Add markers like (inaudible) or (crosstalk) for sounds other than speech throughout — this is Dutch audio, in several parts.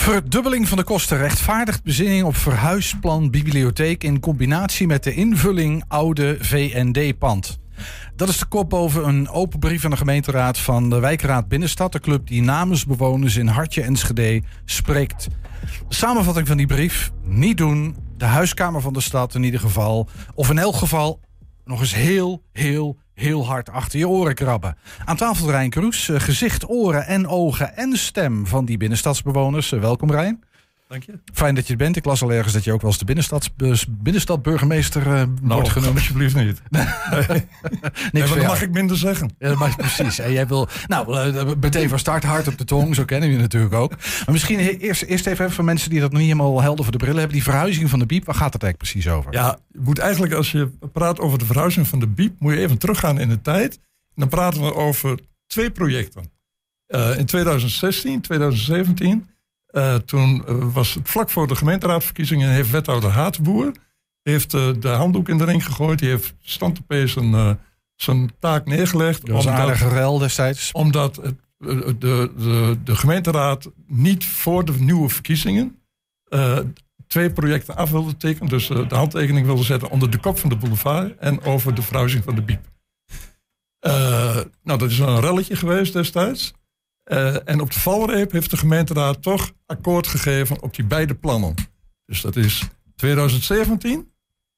Verdubbeling van de kosten rechtvaardigt bezinning op verhuisplan bibliotheek in combinatie met de invulling oude VND-pand. Dat is de kop boven een open brief aan de gemeenteraad van de wijkraad Binnenstad, de club die namens bewoners in Hartje Enschede spreekt. De samenvatting van die brief: niet doen, de huiskamer van de stad in ieder geval, of in elk geval nog eens heel, heel, heel hard achter je oren krabben. Aan tafel Rijn Kroes, eh, gezicht, oren en ogen en stem van die binnenstadsbewoners. Eh, welkom Rijn. Dank je. Fijn dat je er bent. Ik las al ergens dat je ook wel eens de binnenstadburgemeester uh, wordt genoemd. alsjeblieft niet. (laughs) Nee. nee, dan mag ik minder zeggen. Ja, dat mag precies. En jij wil, nou, uh, meteen van start hard op de tong. Zo kennen we je natuurlijk ook. Maar misschien eerst, eerst even voor mensen die dat nog niet helemaal helder voor de brillen hebben. Die verhuizing van de biep, waar gaat het eigenlijk precies over? Ja, je moet eigenlijk als je praat over de verhuizing van de biep, moet je even teruggaan in de tijd. En dan praten we over twee projecten. Uh, in 2016, 2017 uh, toen uh, was het vlak voor de gemeenteraadverkiezingen heeft wethouder Haatboer heeft, uh, de handdoek in de ring gegooid. Die heeft standopees zijn, zijn taak neergelegd. Dat was een aardige rel destijds. Omdat het, de, de, de gemeenteraad niet voor de nieuwe verkiezingen twee projecten af wilde tekenen. Dus de handtekening wilde zetten onder de kop van de boulevard en over de verhuizing van de Biep. nou, dat is een relletje geweest destijds. Uh, en op de valreep heeft de gemeenteraad toch akkoord gegeven op die beide plannen. Dus dat is 2017,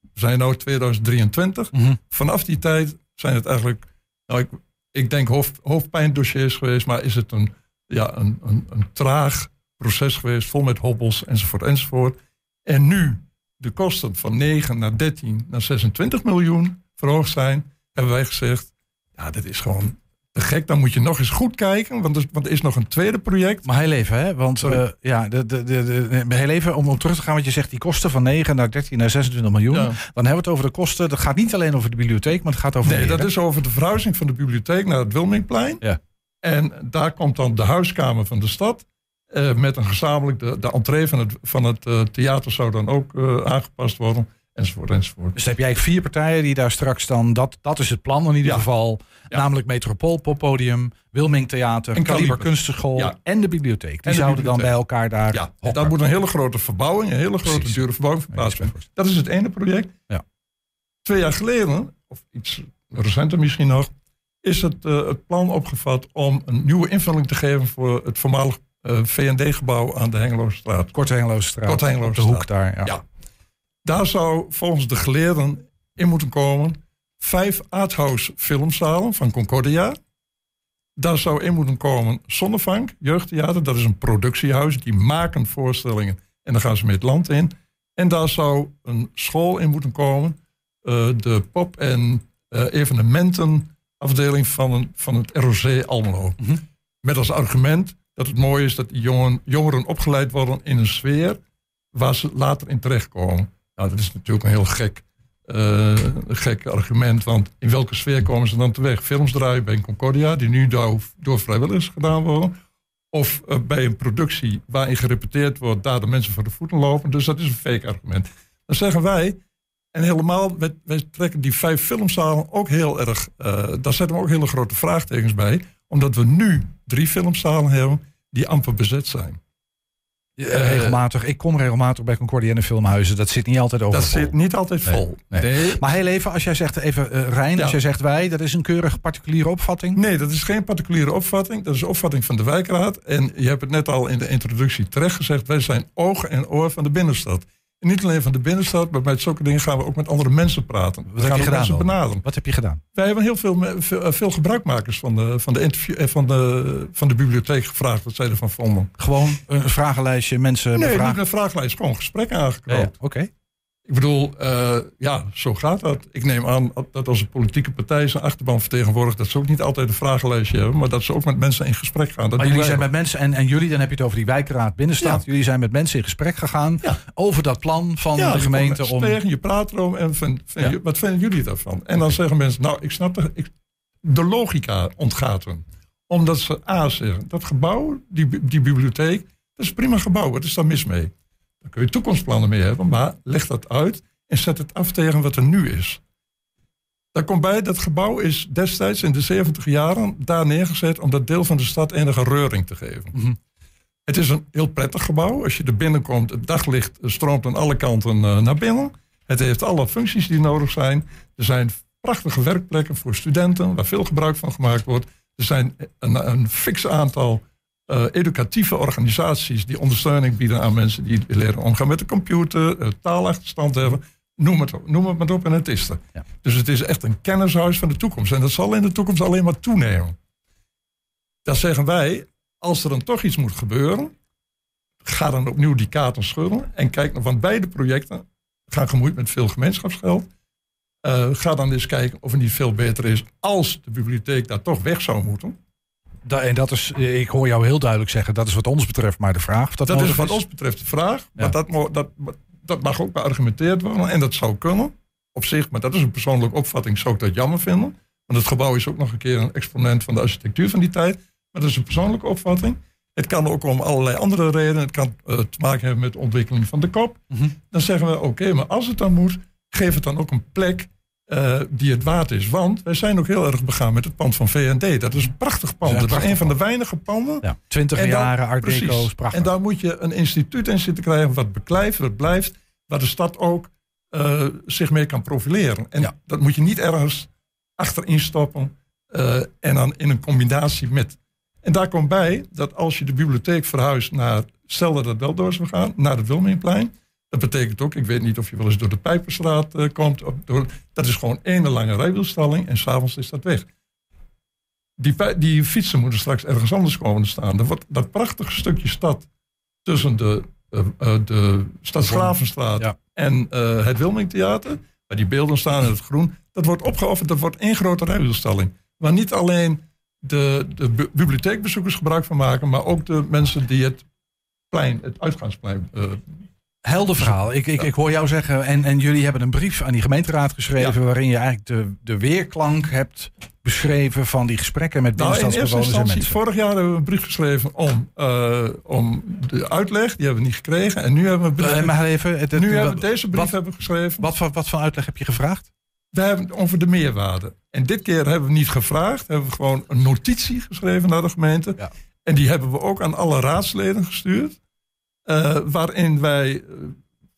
we zijn nu 2023. Mm -hmm. Vanaf die tijd zijn het eigenlijk, nou ik, ik denk hoofd, hoofdpijndossiers geweest, maar is het een, ja, een, een, een traag proces geweest, vol met hobbels enzovoort enzovoort. En nu de kosten van 9 naar 13 naar 26 miljoen verhoogd zijn, hebben wij gezegd, ja, dat is gewoon gek. Dan moet je nog eens goed kijken, want er, want er is nog een tweede project. Maar heel even, hè? Want uh, ja, de, de, de, de, heel even om op terug te gaan, want je zegt die kosten van 9 naar 13 naar 26 miljoen. Dan hebben we het over de kosten. Dat gaat niet alleen over de bibliotheek, maar het gaat over. Nee, dat is over de verhuizing van de bibliotheek naar het Wilmingplein. Ja. En daar komt dan de huiskamer van de stad. Uh, met een gezamenlijk, de, de entree van het, van het uh, theater zou dan ook aangepast worden enzovoort, enzovoort. Dus heb jij vier partijen die daar straks dan, dat, dat is het plan in ieder geval, namelijk Metropool, Poppodium, Wilming Theater, en Kaliber Kunstenschool en de bibliotheek. Die zouden dan bij elkaar daar Ja, dat moet een hele grote verbouwing, een hele grote dure verbouwing plaatsvinden. Dat is het ene project. Ja. Twee jaar geleden, of iets recenter misschien nog, is het, uh, het plan opgevat om een nieuwe invulling te geven voor het voormalig uh, VND-gebouw aan de Hengeloosstraat. Korte Hengeloosstraat. Korte Hengeloosstraat. de hoek daar, ja. Daar zou volgens de geleerden in moeten komen vijf arthouse filmzalen van Concordia. Daar zou in moeten komen Zonnevank, jeugdtheater. Dat is een productiehuis. Die maken voorstellingen en dan gaan ze met het land in. En daar zou een school in moeten komen. Uh, de pop- en uh, evenementenafdeling van, van het ROC Almelo. Mm -hmm. Met als argument dat het mooi is dat die jongen, jongeren opgeleid worden in een sfeer waar ze later in terechtkomen. Nou, dat is natuurlijk een heel gek, uh, gek argument. Want in welke sfeer komen ze dan terecht? Films draaien bij een Concordia, die nu door, door vrijwilligers gedaan worden. Of uh, bij een productie waarin gerepeteerd wordt, daar de mensen voor de voeten lopen. Dus dat is een fake argument. Dan zeggen wij, en helemaal, wij, trekken die vijf filmzalen ook heel erg, uh, daar zetten we ook hele grote vraagtekens bij. Omdat we nu drie filmzalen hebben die amper bezet zijn. Uh, regelmatig. Ik kom regelmatig bij Concordia en de filmhuizen. Dat zit niet altijd over. Dat zit niet altijd vol. Nee, nee. Maar heel even, als jij zegt, even uh, Rijn, ja. als jij zegt wij, dat is een keurig particuliere opvatting? Nee, dat is geen particuliere opvatting. Dat is een opvatting van de wijkraad. En je hebt het net al in de introductie terecht gezegd. Wij zijn oog en oor van de binnenstad. Niet alleen van de binnenstad, maar bij zulke dingen gaan we ook met andere mensen praten. Wat heb je gedaan? Benaderen. Wat heb je gedaan? Wij hebben heel veel, veel, veel, gebruikmakers van de, van, de interview, van, de, van de bibliotheek gevraagd wat zij ervan vonden. Gewoon een vragenlijstje, mensen Nee, niet een vragenlijst, gewoon gesprek aangeknoopt. Ja, Oké. Okay. Ik bedoel, uh, ja, zo gaat dat. Ik neem aan dat als een politieke partij zijn achterban vertegenwoordigt, dat ze ook niet altijd een vragenlijstje hebben, maar dat ze ook met mensen in gesprek gaan. Dat maar jullie zijn met mensen, en, en jullie, dan heb je het over die wijkraad binnenstad. Ja. Jullie zijn met mensen in gesprek gegaan ja. over dat plan van ja, de gemeente. om... Tegen, je praat erom en vind, vind je, wat vinden jullie daarvan? En dan zeggen mensen, nou, ik snap de, ik, de logica ontgaat hem. Omdat ze A zeggen, dat gebouw, die, die bibliotheek, dat is een prima gebouw, wat is daar mis mee? Daar kun je toekomstplannen mee hebben, maar leg dat uit en zet het af tegen wat er nu is. Daar komt bij, dat gebouw is destijds in de 70 jaren daar neergezet om dat deel van de stad enige reuring te geven. Mm -hmm. Het is een heel prettig gebouw. Als je er binnenkomt, het daglicht stroomt aan alle kanten eh, naar binnen. Het heeft alle functies die nodig zijn. Er zijn prachtige werkplekken voor studenten, waar veel gebruik van gemaakt wordt. Er zijn een, een fix aantal uh, educatieve organisaties die ondersteuning bieden aan mensen die leren omgaan met de computer, uh, taalachterstand hebben. Noem het, noem het maar op en het is er. Ja. Dus het is echt een kennishuis van de toekomst. En dat zal in de toekomst alleen maar toenemen. Dat zeggen wij, als er dan toch iets moet gebeuren, ga dan opnieuw die kaarten schudden en kijk naar van beide projecten gaan gemoeid met veel gemeenschapsgeld. Uh, ga dan eens kijken of het niet veel beter is als de bibliotheek daar toch weg zou moeten. Da en dat is, ik hoor jou heel duidelijk zeggen, dat is wat ons betreft maar de vraag. dat, dat is wat ons betreft de vraag. Ja. Maar dat, dat, dat mag ook beargumenteerd worden en dat zou kunnen op zich. Maar dat is een persoonlijke opvatting, zou ik dat jammer vinden. Want het gebouw is ook nog een keer een exponent van de architectuur van die tijd. Maar dat is een persoonlijke opvatting. Het kan ook om allerlei andere redenen. Het kan uh, te maken hebben met de ontwikkeling van de kop. Mm -hmm. Dan zeggen we, oké, maar als het dan moet, geef het dan ook een plek uh, die het waard is. Want wij zijn ook heel erg begaan met het pand van VND. Dat is een prachtig pand. Dat is, een van de weinige panden. Ja, 20 jaren Art prachtig. En daar moet je een instituut in zitten krijgen wat beklijft, wat blijft. Waar de stad ook uh, zich mee kan profileren. En ja. dat moet je niet ergens achterin stoppen. Uh, en dan in een combinatie met en daar komt bij dat als je de bibliotheek verhuist naar, stel dat het wel door zou gaan, naar het Wilmingplein. Dat betekent ook, ik weet niet of je wel eens door de Pijperstraat uh, komt. Door, dat is gewoon één lange rijwielstelling en s'avonds is dat weg. Die, die fietsen moeten straks ergens anders komen te staan. Dat, dat prachtige stukje stad tussen de, uh, uh, de Stadsgravenstraat ja. en het Wilmingtheater, waar die beelden staan in het groen, dat wordt opgeofferd, dat wordt één grote rijwielstelling. Waar niet alleen de, de bibliotheekbezoekers gebruik van maken, maar ook de mensen die het plein, het uitgangsplein. Helder verhaal. Ik, ik, ik hoor jou zeggen, en, en jullie hebben een brief aan die gemeenteraad geschreven, waarin je eigenlijk de, de weerklank hebt beschreven van die gesprekken met binnenstadsbewoners nou, en mensen. Vorig jaar hebben we een brief geschreven om, uh, om de uitleg, die hebben we niet gekregen. En nu hebben we, uh, maar even, het, het, nu hebben we deze brief wat, hebben geschreven. Wat, wat, wat voor uitleg heb je gevraagd? We hebben het over de meerwaarde. En dit keer hebben we niet gevraagd, hebben we gewoon een notitie geschreven naar de gemeente. Ja. En die hebben we ook aan alle raadsleden gestuurd. Uh, waarin wij eh,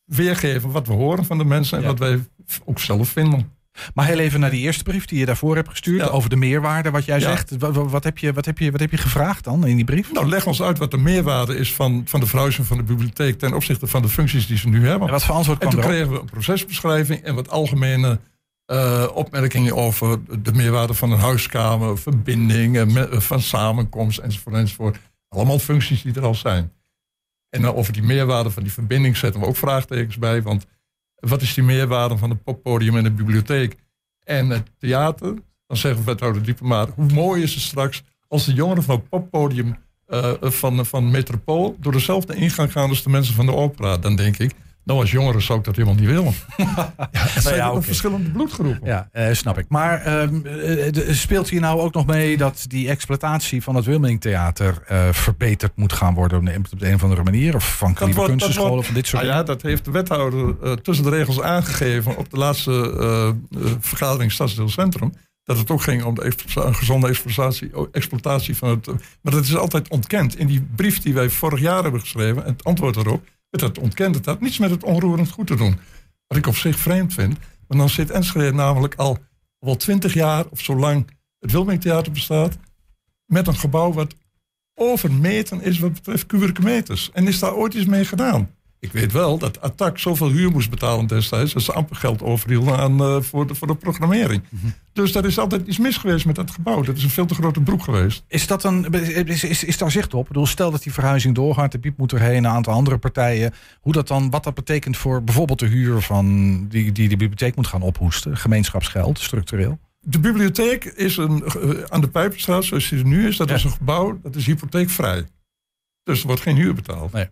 weergeven wat we horen van de mensen en ja. wat wij ook zelf vinden. Maar heel even naar die eerste brief die je daarvoor hebt gestuurd. Ja. Over de meerwaarde, wat jij ja. zegt. Wat, wat, heb je, wat, heb je, wat heb je gevraagd dan in die brief? Nou, leg ons uit wat de meerwaarde is van, van de verhuizing van de bibliotheek. ten opzichte van de functies die ze nu hebben. En wat voor antwoord kwam En toen kregen we een procesbeschrijving en wat algemene uh, opmerkingen over de meerwaarde van een huiskamer, verbinding, van samenkomst enzovoort, enzovoort. Allemaal functies die er al zijn. En uh, over die meerwaarde van die verbinding zetten we ook vraagtekens bij. Want wat is die meerwaarde van een poppodium en een bibliotheek en het theater? Dan zeggen we wethouder Diepenmaar, hoe mooi is het straks als de jongeren van het poppodium uh, van, van Metropool door dezelfde ingang gaan als de mensen van de opera. Dan denk ik, nou, als jongeren zou ik dat helemaal niet willen. (laughs) ja, het zijn nou ja, verschillende bloedgroepen. Ja, uh, snap ik. Maar uh, speelt hier nou ook nog mee dat die exploitatie van het Wilmingtheater uh, verbeterd moet gaan worden op een, op een of andere manier? Of van Kliebe kunstenscholen, van dit soort nou Ja, dat heeft de wethouder tussen de regels aangegeven op de laatste vergadering Stadsdeelcentrum. Dat het ook ging om de een gezonde exploitatie, exploitatie van het. Maar dat is altijd ontkend. In die brief die wij vorig jaar hebben geschreven, het antwoord erop dat ontkent het had niets met het onroerend goed te doen. Wat ik op zich vreemd vind. Maar dan zit Enschede namelijk al wel twintig jaar of zo lang het Wilmingtheater bestaat. Met een gebouw wat overmeten is wat betreft kubieke meters. En is daar ooit iets mee gedaan? Ik weet wel dat Attac zoveel huur moest betalen destijds... dat ze amper geld overhielden aan, uh, voor, de, voor de programmering. Mm -hmm. Dus er is altijd iets mis geweest met dat gebouw. Dat is een veel te grote broek geweest. Is, dat een, is, is, is daar zicht op? Ik bedoel, stel dat die verhuizing doorgaat, de Piep moet erheen... een aantal andere partijen. Hoe dat dan, wat dat betekent voor bijvoorbeeld de huur... van die, die de bibliotheek moet gaan ophoesten. Gemeenschapsgeld, structureel. De bibliotheek is een, uh, aan de Pijperstraat, zoals die er nu is... dat ja. is een gebouw, dat is hypotheekvrij. Dus er wordt geen huur betaald. Nee.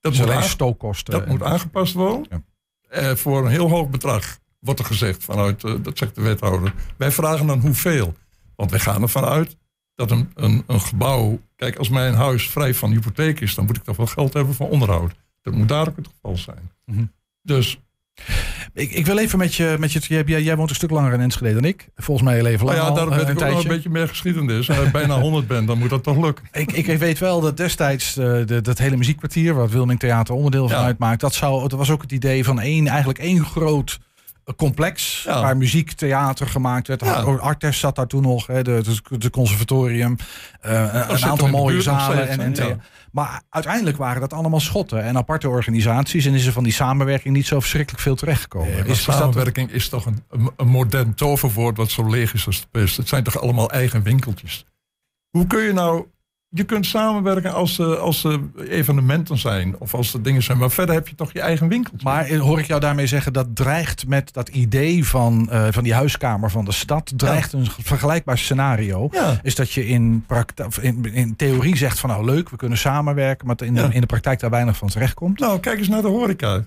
Dat, alleen stookkosten. dat moet aangepast worden. Ja. Uh, voor een heel hoog bedrag, wordt er gezegd vanuit, uh, dat zegt de wethouder. Wij vragen dan hoeveel. Want wij gaan ervan uit dat een, een, een gebouw. Kijk, als mijn huis vrij van hypotheek is, dan moet ik toch wel geld hebben voor onderhoud. Dat moet daar ook het geval zijn. Mm -hmm. Dus Ik, ik wil even met je, met je jij, woont een stuk langer in Enschede dan ik. Volgens mij heel even Nou lang ja, al, daarom eh, weet ik een ook nog een beetje meer geschiedenis. En als ik bijna 100 ben, dan moet dat toch lukken. (laughs) Ik, ik weet wel dat destijds eh, de, dat hele muziekkwartier, waar het Wilming Theater onderdeel van Ja. uitmaakt, dat, zou, dat was ook het idee van één, eigenlijk één groot eh, complex Ja. waar muziek, theater gemaakt werd. Ja. Artes zat daar toen nog, hè, de, de, de conservatorium, eh, een- er aantal mooie zalen. steeds, En, en Ja. Maar uiteindelijk waren dat allemaal schotten en aparte organisaties en is er van die samenwerking niet zo verschrikkelijk veel terechtgekomen. Nee, is, dat samenwerking is toch een, een, een modern toverwoord wat zo leeg is als de pest. Het zijn toch allemaal eigen winkeltjes. Hoe kun je nou... Je kunt samenwerken als er, als er evenementen zijn of als er dingen zijn. Maar verder heb je toch je eigen winkeltje. Maar eh, hoor ik jou daarmee zeggen dat dreigt met dat idee van, eh, van die huiskamer van de stad, dreigt een vergelijkbaar scenario. ja, Is dat je in, in, in theorie zegt van nou leuk, we kunnen samenwerken, maar in de, Ja. in de praktijk daar weinig van terechtkomt. nou kijk eens naar de horeca.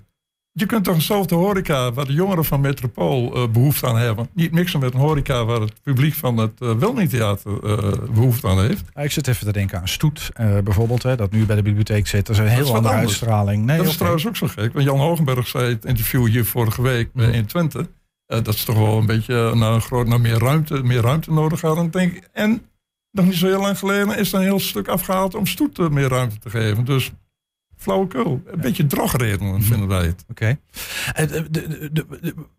Je kunt toch eenzelfde horeca waar de jongeren van Metropool eh, behoefte aan hebben. Niet mixen met een horeca waar het publiek van het uh, Wilmingtheater eh, behoefte aan heeft. Ik zit even te denken aan Stoet eh, bijvoorbeeld, hè, dat nu bij de bibliotheek zit. Dat is een heel andere anders. uitstraling. Nee, dat is trouwens ook zo gek. Want Jan Hogenberg zei in het interview hier vorige week. 120. eh, dat is toch wel een beetje naar, een groot, naar meer, ruimte, meer ruimte nodig hadden. Denk ik. En nog niet zo heel lang geleden is er een heel stuk afgehaald om Stoet eh, meer ruimte te geven. Dus flauwekul. Een beetje drogredenen vinden wij het. Oké. Eh,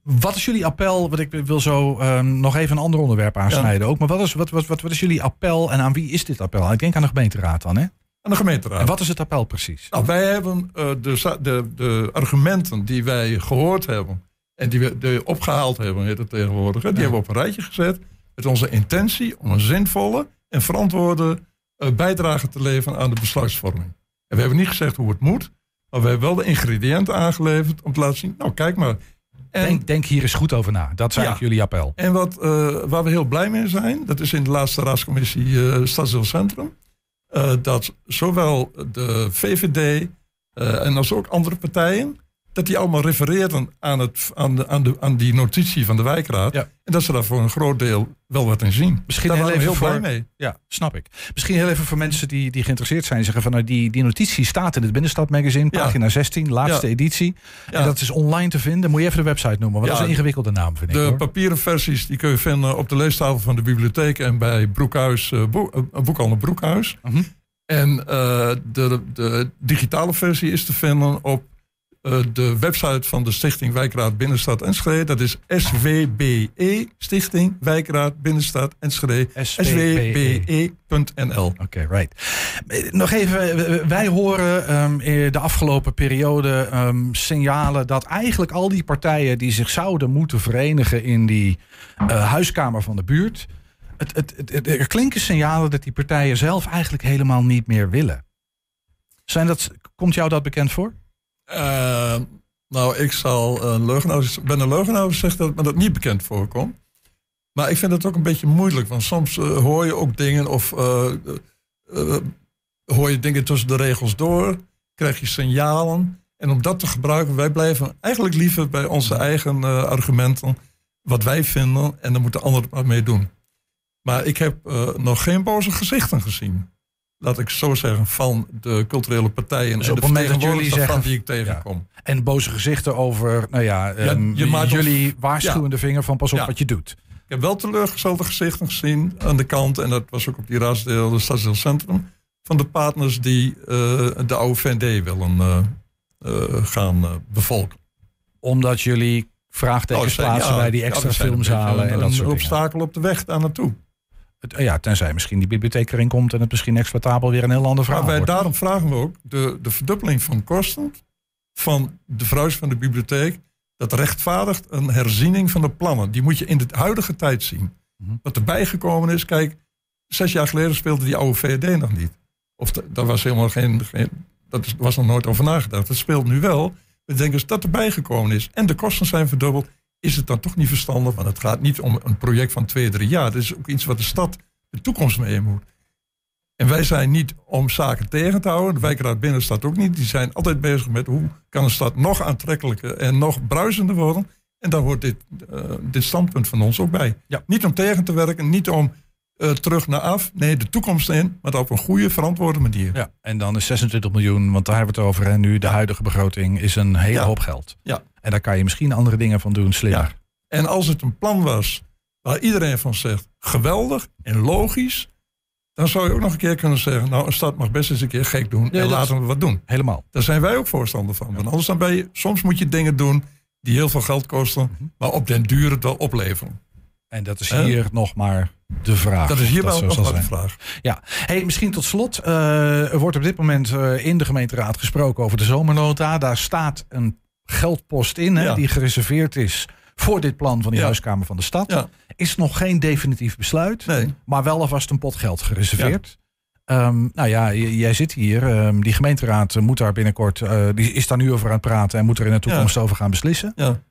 Wat is jullie appel? Want ik wil zo ehm, nog even een ander onderwerp aansnijden ook. Maar wat is, wat, wat, wat, wat is jullie appel en aan wie is dit appel? Ik denk aan de gemeenteraad dan, hè? Aan de gemeenteraad. En wat is het appel precies? Nou, wij hebben eh, de, de, de argumenten die wij gehoord hebben en die we de opgehaald hebben, heet het tegenwoordig, die hebben we op een rijtje gezet met onze intentie om een zinvolle en verantwoorde eh, bijdrage te leveren aan de besluitvorming. En we hebben niet gezegd hoe het moet, maar we hebben wel de ingrediënten aangeleverd om te laten zien, nou kijk maar. En, Denk, denk hier eens goed over na. Dat is Ja. jullie appel. en wat, eh, waar we heel blij mee zijn, dat is in de laatste raadscommissie eh Stadsdeel Centrum, eh, dat zowel de VVD en als ook andere partijen, dat die allemaal refereren aan, het, aan, de, aan, de, aan die notitie van de wijkraad. Ja. En dat ze daar voor een groot deel wel wat in zien. Misschien daar heel even heel voor- blij mee. Ja, snap ik. Misschien heel even voor mensen die, die geïnteresseerd zijn. Zeggen van nou, die, die notitie staat in het Binnenstad Magazine, Ja. pagina 16, laatste Ja. editie. En dat is online te vinden. Moet je even de website noemen, want Ja. dat is een ingewikkelde naam, vind ik. De hoor. papieren versies die kun je vinden op de leestafel van de bibliotheek en bij Broekhuis, eh, Boek, eh, Boekhandel Broekhuis. Mhm. En eh, de, de digitale versie is te vinden op eh, de website van de Stichting Wijkraad Binnenstad Enschede. Dat is SWBE, Stichting Wijkraad Binnenstad Enschede. SWBE. SWBE.nl. Oké, right. Nog even, wij horen ehm, de afgelopen periode ehm, signalen dat eigenlijk al die partijen die zich zouden moeten verenigen in die eh, huiskamer van de buurt, het, het, het- er klinken signalen dat die partijen zelf eigenlijk helemaal niet meer willen. Zijn dat, komt jou dat bekend voor? Eh, nou, ik zal een leugenhouder, ben een leugenhouder zegt dat me dat niet bekend voorkomt. Maar ik vind het ook een beetje moeilijk, want soms eh, hoor je ook dingen of eh, eh, hoor je dingen tussen de regels door, krijg je signalen. En om dat te gebruiken, wij blijven eigenlijk liever bij onze eigen eh, argumenten, wat wij vinden, en dan moeten anderen het maar mee doen. Maar ik heb eh, nog geen boze gezichten gezien. Laat ik zo zeggen, van de culturele partijen Dus en op de vertegenwoordigers jullie zeggen- die ik tegenkom. En boze gezichten over, nou ja, je maakt ons- jullie waarschuwende vinger van pas op wat je doet. Ik heb wel teleurgestelde gezichten gezien aan de kant, en dat was ook op die raadsdeel, de stadsdeelcentrum, van de partners die eh, de oude VND willen eh, eh, gaan bevolken. Omdat jullie vraagtekens Oh, plaatsen bij die extra een filmzalen een, en dat een soort dingen. obstakel op de weg daar naartoe. Het- ja, tenzij misschien die bibliotheek erin komt en het misschien exploitabel weer een heel ander verhaal Maar wij, wordt. daarom vragen we ook de, de verdubbeling van kosten van de verhuis van de bibliotheek. Dat rechtvaardigt een herziening van de plannen. Die moet je in de huidige tijd zien. Mhm. Wat erbij gekomen is, kijk, zes jaar geleden speelde die oude VRD nog niet. Of daar was helemaal geen, geen dat was nog nooit over nagedacht. Het speelt nu wel. We denken dat erbij gekomen is en de kosten zijn verdubbeld, is het dan toch niet verstandig? Want het gaat niet om een project van twee, drie jaar. Het is ook iets wat de stad de toekomst mee moet. En wij zijn niet om zaken tegen te houden. De wijkraad Binnenstad ook niet. Die zijn altijd bezig met hoe kan een stad nog aantrekkelijker en nog bruisender worden. En daar hoort dit, eh, dit standpunt van ons ook bij. Ja. Niet om tegen te werken, niet om eh, terug naar af. Nee, de toekomst in, maar op een goede, verantwoorde manier. Ja, en dan is 26 miljoen, want daar hebben we het over. En nu de huidige begroting is een hele Ja. hoop geld. Ja. En daar kan je misschien andere dingen van doen, slimmer. Ja. En als het een plan was waar iedereen van zegt, geweldig en logisch, dan zou je ook nog een keer kunnen zeggen, nou een stad mag best eens een keer gek doen en laten we wat doen. Helemaal. Daar zijn wij ook voorstander van. Want anders dan ben je, soms moet je dingen doen die heel veel geld kosten, Mhm. maar op den duur het wel opleveren. En dat is hier nog maar de vraag. Dat is hier wel nog maar de vraag. Ja, hey, misschien tot slot. eh, er wordt op dit moment eh, in de gemeenteraad gesproken over de zomernota. Daar staat een geldpost in hè, die gereserveerd is voor dit plan van die Ja. huiskamer van de stad. Is nog geen definitief besluit, Nee. maar wel alvast een pot geld gereserveerd. Ehm, nou ja, jij zit hier. ehm, die gemeenteraad moet daar binnenkort, eh, die is daar nu over aan het praten en moet er in de toekomst over gaan beslissen. Ja.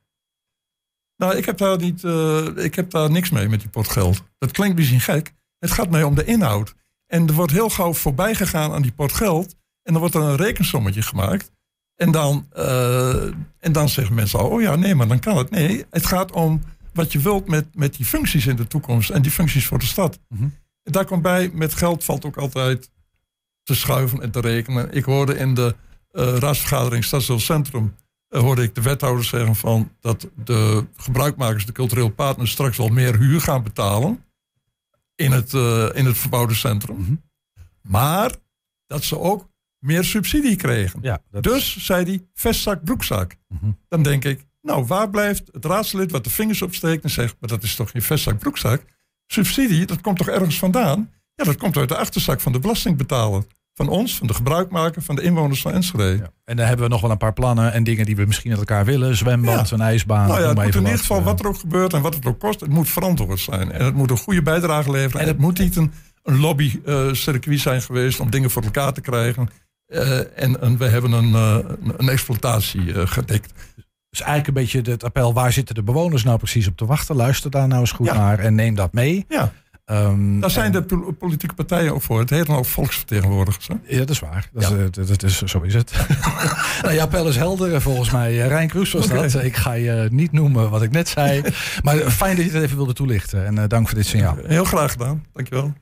Nou, ik heb, daar niet, eh, ik heb daar niks mee met die pot geld. Dat klinkt misschien gek. Het gaat mij om de inhoud. En er wordt heel gauw voorbij gegaan aan die pot geld. En dan wordt er een rekensommetje gemaakt. En dan, eh, en dan zeggen mensen al, oh ja, nee, maar dan kan het. Nee, het gaat om wat je wilt met, met die functies in de toekomst. En die functies voor de stad. Mhm. En daar komt bij, met geld valt ook altijd te schuiven en te rekenen. Ik hoorde in de eh, raadsvergadering Stadsdeel Centrum... eh, hoorde ik de wethouder zeggen van dat de gebruikmakers, de cultureel partners... straks wel meer huur gaan betalen in het, in het verbouwde centrum. Mhm. Maar dat ze ook meer subsidie kregen. Ja, dat Dus, zei hij, vestzak, broekzak. Mhm. Dan denk ik, nou, waar blijft het raadslid wat de vingers opsteekt en zegt, maar dat is toch je vestzak, broekzak? Subsidie, dat komt toch ergens vandaan? Ja, dat komt uit de achterzak van de belastingbetaler. Van ons, van de gebruikmaker, van de inwoners van Enschede. Ja. En dan hebben we nog wel een paar plannen en dingen die we misschien met elkaar willen. Zwembad, Ja. een ijsbaan. nou ja, het moet in ieder geval, eh. wat er ook gebeurt en wat het ook kost, het moet verantwoord zijn. En het moet een goede bijdrage leveren. En En het moet niet een, een lobbycircuit zijn geweest om dingen voor elkaar te krijgen. Eh, en, en we hebben een, eh, een, exploitatie eh, gedekt. Dus eigenlijk een beetje het appel, waar zitten de bewoners nou precies op te wachten? Luister daar nou eens goed Ja. naar en neem dat mee. Ja, Ehm, daar zijn en- de pol- politieke partijen ook voor. Het heet dan ook volksvertegenwoordigers. Hè? Ja, dat is waar. Dat, Ja. is, dat, dat is, zo is het. (laughs) nou, je appel is helder. Volgens mij, Rijn Kroes was dat. Ik ga je niet noemen wat ik net zei. (laughs) Maar fijn dat je het even wilde toelichten. En dank voor dit signaal. Heel graag gedaan. Dankjewel.